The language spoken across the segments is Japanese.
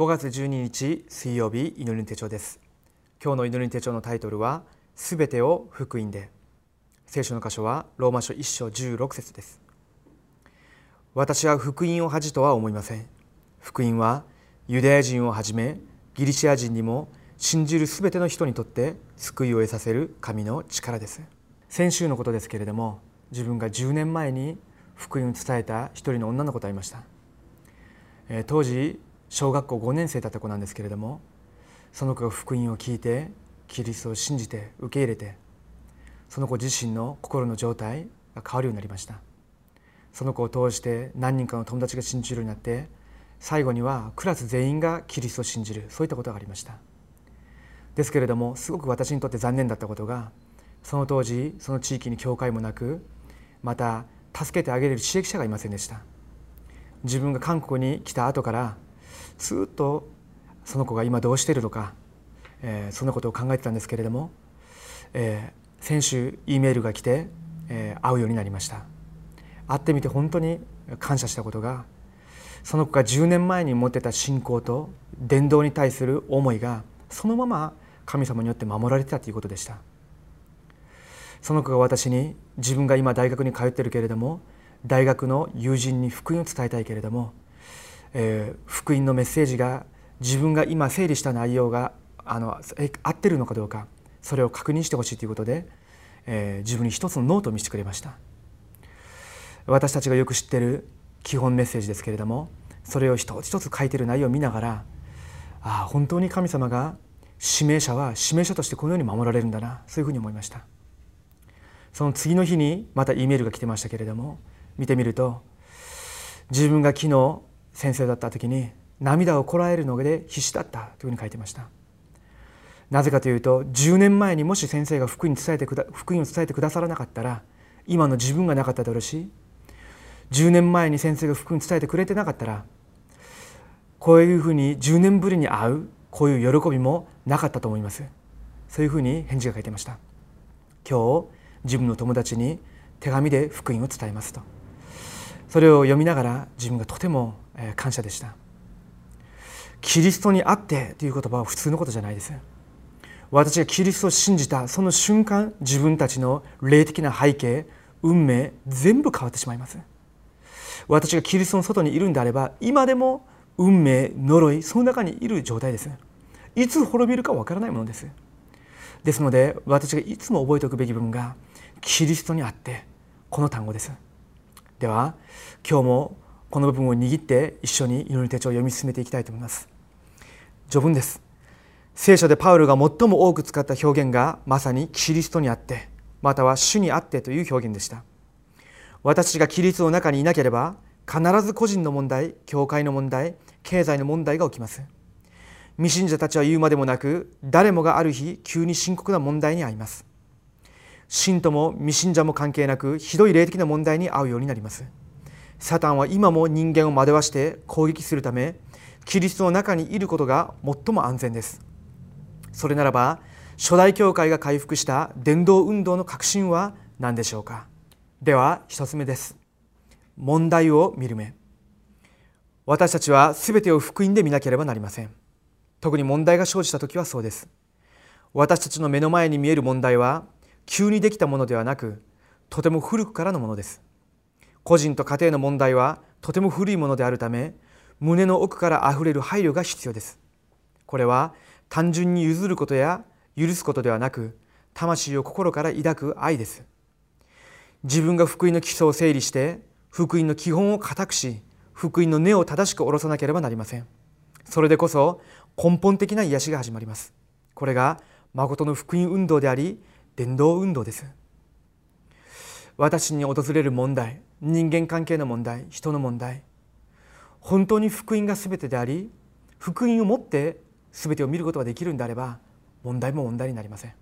5月12日水曜日祈りの手帳です。今日の祈りの手帳のタイトルはすべてを福音で。聖書の箇所はローマ書1章16節です。私は福音を恥とは思いません。福音はユダヤ人をはじめギリシア人にも信じるすべての人にとって救いを得させる神の力です。先週のことですけれども自分が10年前に福音を伝えた一人の女の子と会いました。当時小学校5年生だった子なんですけれどもその子が福音を聞いてキリストを信じて受け入れてその子自身の心の状態が変わるようになりました。その子を通して何人かの友達が信じるようになって最後にはクラス全員がキリストを信じる。そういったことがありました。ですけれどもすごく私にとって残念だったことがその当時その地域に教会もなくまた助けてあげれる知益者がいませんでした。自分が韓国に来た後からずっとその子が今どうしているのか、えー、そんなことを考えてたんですけれども、えー、先週 E メールが来て、えー、会うようになりました。会ってみて本当に感謝したことがその子が10年前に持ってた信仰と伝道に対する思いがそのまま神様によって守られてたということでした。その子が私に自分が今大学に通ってるけれども大学の友人に福音を伝えたいけれども、えー、福音のメッセージが自分が今整理した内容があの合ってるのかどうかそれを確認してほしいということで、えー、自分に一つのノートを見せてくれました。私たちがよく知ってる基本メッセージですけれどもそれを一つ一つ書いてる内容を見ながらああ本当に神様が指名者は指名者としてこのように守られるんだなそういうふうに思いました。その次の日にまた E メールが来てましたけれども見てみると自分が昨日先生だった時に涙をこらえるので必死だったというふうに書いてました。なぜかというと10年前にもし先生が福音伝えてくだ福音を伝えてくださらなかったら今の自分がなかっただろうし10年前に先生が福音伝えてくれてなかったらこういうふうに10年ぶりに会うこういう喜びもなかったと思います。そういうふうに返事が書いてました。今日自分の友達に手紙で福音を伝えますと。それを読みながら自分がとても感謝でした。キリストにあってという言葉は普通のことじゃないです。私がキリストを信じたその瞬間自分たちの霊的な背景運命全部変わってしまいます。私がキリストの外にいるんであれば今でも運命呪いその中にいる状態です。いつ滅びるかわからないものです。ですので私がいつも覚えておくべき部分がキリストにあってこの単語です。では今日もこの部分を握って一緒に祈り手帳を読み進めていきたいと思います。序文です。聖書でパウルが最も多く使った表現がまさにキリストにあってまたは主にあってという表現でした。私がキリストの中にいなければ必ず個人の問題教会の問題経済の問題が起きます。未信者たちは言うまでもなく誰もがある日急に深刻な問題に遭います。信徒も未信者も関係なくひどい霊的な問題に遭うようになります。サタンは今も人間を惑わして攻撃するためキリストの中にいることが最も安全です。それならば初代教会が回復した伝道運動の革新は何でしょうか？では一つ目です。問題を見る目。私たちは全てを福音で見なければなりません。特に問題が生じた時はそうです。私たちの目の前に見える問題は急にできたものではなくとても古くからのものです。個人と家庭の問題はとても古いものであるため胸の奥からあふれる配慮が必要です。これは単純に譲ることや許すことではなく魂を心から抱く愛です。自分が福音の基礎を整理して福音の基本を固くし福音の根を正しく下ろさなければなりません。それでこそ根本的な癒しが始まります。これが誠の福音運動であり伝道運動です。私に訪れる問題人間関係の問題人の問題本当に福音が全てであり福音をもって全てを見ることができるんであれば問題も問題になりません。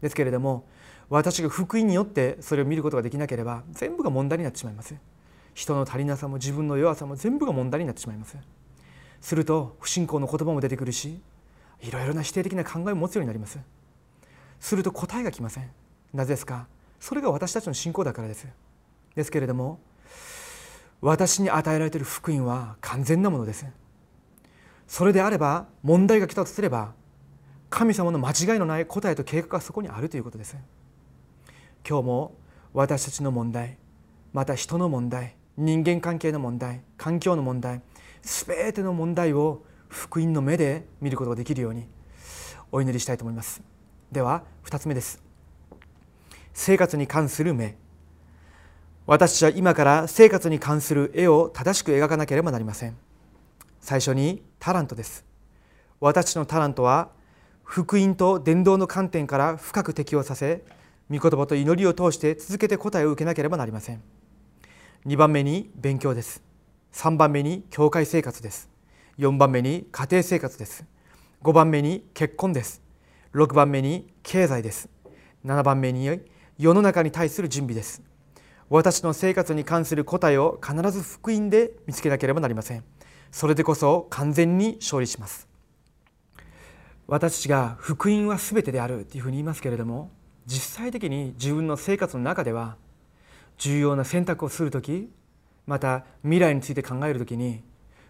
ですけれども私が福音によってそれを見ることができなければ全部が問題になってしまいます。人の足りなさも自分の弱さも全部が問題になってしまいます。すると不信仰の言葉も出てくるしいろいろな否定的な考えを持つようになります。すると答えが来ません。なぜですか？それが私たちの信仰だからです。ですけれども私に与えられている福音は完全なものです。それであれば問題が来たとすれば神様の間違いのない答えと計画がそこにあるということです。今日も私たちの問題また人の問題人間関係の問題環境の問題全ての問題を福音の目で見ることができるようにお祈りしたいと思います。では2つ目です。生活に関する目。私たちは今から生活に関する絵を正しく描かなければなりません。最初にタラントです。私のタラントは福音と伝道の観点から深く適応させ御言葉と祈りを通して続けて答えを受けなければなりません。2番目に勉強です。3番目に教会生活です。4番目に家庭生活です。5番目に結婚です。6番目に経済です。7番目に世の中に対する準備です。私の生活に関する答えを必ず福音で見つけなければなりません。それでこそ完全に勝利します。私が福音は全てであるというふうに言いますけれども実際的に自分の生活の中では重要な選択をする時また未来について考える時に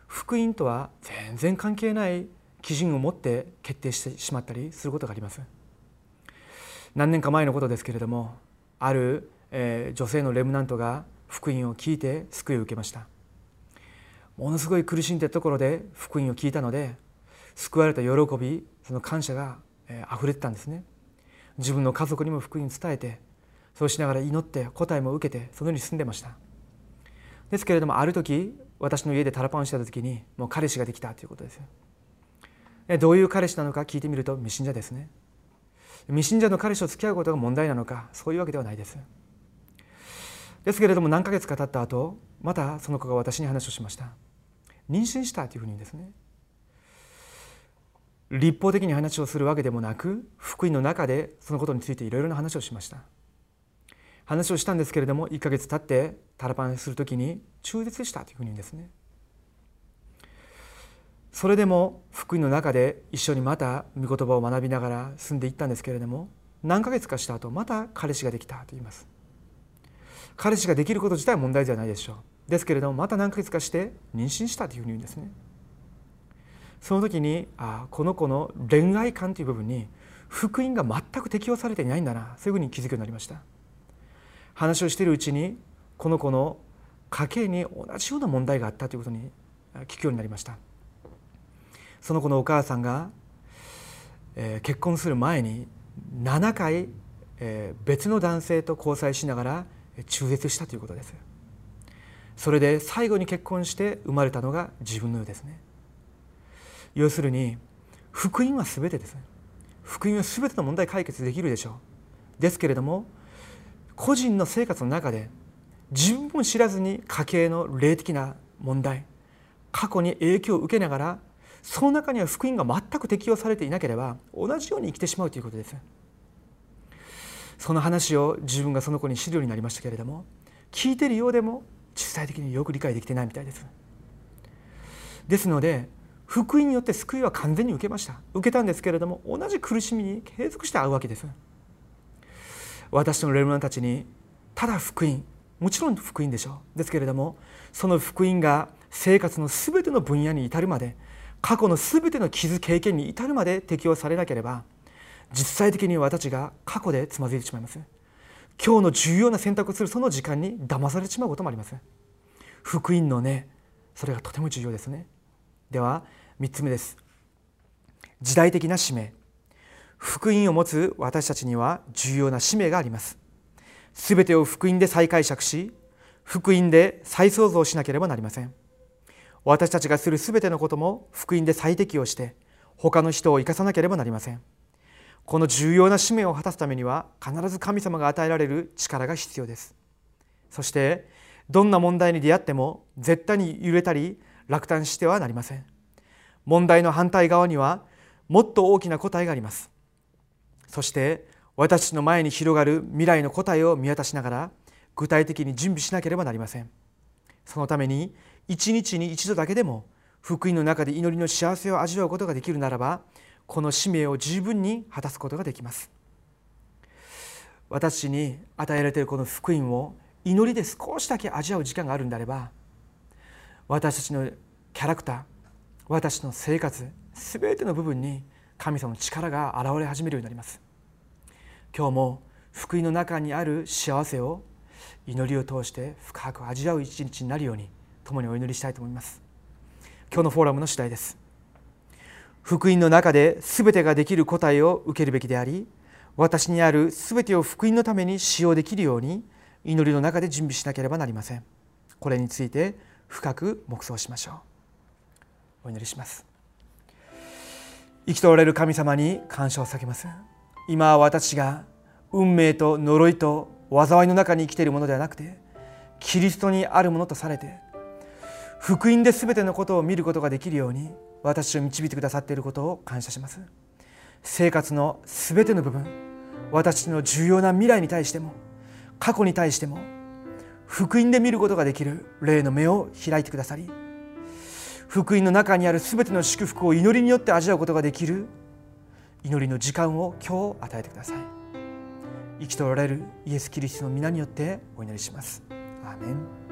福音とは全然関係ない基準を持って決定してしまったりすることがあります。何年か前のことですけれどもある、え、女性のレムナントが福音を聞いて救いを受けました。ものすごい苦しんでいるところで福音を聞いたので救われた喜びその感謝があふれてたんですね。自分の家族にも福音伝えてそうしながら祈って答えも受けてそのように住んでました。ですけれどもある時私の家でタラパンをした時にもう彼氏ができたということですどういう彼氏なのか聞いてみると未信者ですね。未信者の彼氏と付き合うことが問題なのかそういうわけではないです。ですけれども何ヶ月か経った後またその子が私に話をしました。妊娠したというふうにですね。立法的に話をするわけでもなく福音の中でそのことについていろいろな話をしました。話をしたんですけれども1ヶ月経ってタラパンする時に中絶したというふうにですね。それでも福音の中で一緒にまた御言葉を学びながら住んでいったんですけれども何ヶ月かした後また彼氏ができたと言います。彼氏ができること自体は問題じゃないでしょう。ですけれどもまた何ヶ月かして妊娠したというふうに言うんですね。その時にあこの子の恋愛観という部分に福音が全く適用されていないんだなそういうふうに気づくようになりました。話をしているうちにこの子の家計に同じような問題があったということに聞くようになりました。その子のお母さんが、えー、結婚する前に7回、えー、別の男性と交際しながら中絶したということです。それで最後に結婚して生まれたのが自分のようですね。要するに福音は全てです福音は全ての問題解決できるでしょう。ですけれども個人の生活の中で自分も知らずに家計の霊的な問題過去に影響を受けながらその中には福音が全く適用されていなければ同じように生きてしまうということです。その話を自分がその子に知るようになりましたけれども聞いてるようでも実際的によく理解できてないみたいです。ですので福音によって救いは完全に受けました。受けたんですけれども同じ苦しみに継続して会うわけです。私のレルマンたちにただ福音もちろん福音でしょう。ですけれどもその福音が生活の全ての分野に至るまで過去の全ての傷経験に至るまで適用されなければ実際的に私たちが過去でつまずいてしまいます。今日の重要な選択をするその時間に騙されてしまうこともあります。福音のねそれがとても重要ですね。では3つ目です。時代的な使命。福音を持つ私たちには重要な使命があります。すべてを福音で再解釈し福音で再創造しなければなりません。私たちがするすべてのことも福音で最適をして他の人を生かさなければなりません。この重要な使命を果たすためには必ず神様が与えられる力が必要です。そしてどんな問題に出会っても絶対に揺れたり落胆してはなりません。問題の反対側にはもっと大きな答えがあります。そして私の前に広がる未来の答えを見渡しながら具体的に準備しなければなりません。そのために一日に一度だけでも福音の中で祈りの幸せを味わうことができるならばこの使命を十分に果たすことができます。私に与えられているこの福音を祈りで少しだけ味わう時間があるんであれば私たちのキャラクター私の生活すべての部分に神様の力が現れ始めるようになります。今日も福音の中にある幸せを祈りを通して深く味わう一日になるように共にお祈りしたいと思います。今日のフォーラムの次第です。福音の中で全てができる答えを受けるべきであり私にある全てを福音のために使用できるように祈りの中で準備しなければなりません。これについて深く黙想しましょう。お祈りします。生きとおられる神様に感謝を避けます。今私が運命と呪いと災いの中に生きているものではなくてキリストにあるものとされて福音で全てのことを見ることができるように私を導いてくださっていることを感謝します。生活の全ての部分私の重要な未来に対しても過去に対しても福音で見ることができる霊の目を開いてくださり福音の中にある全ての祝福を祈りによって味わうことができる祈りの時間を今日与えてください。生きておられるイエス・キリストの皆によってお祈りします。アーメン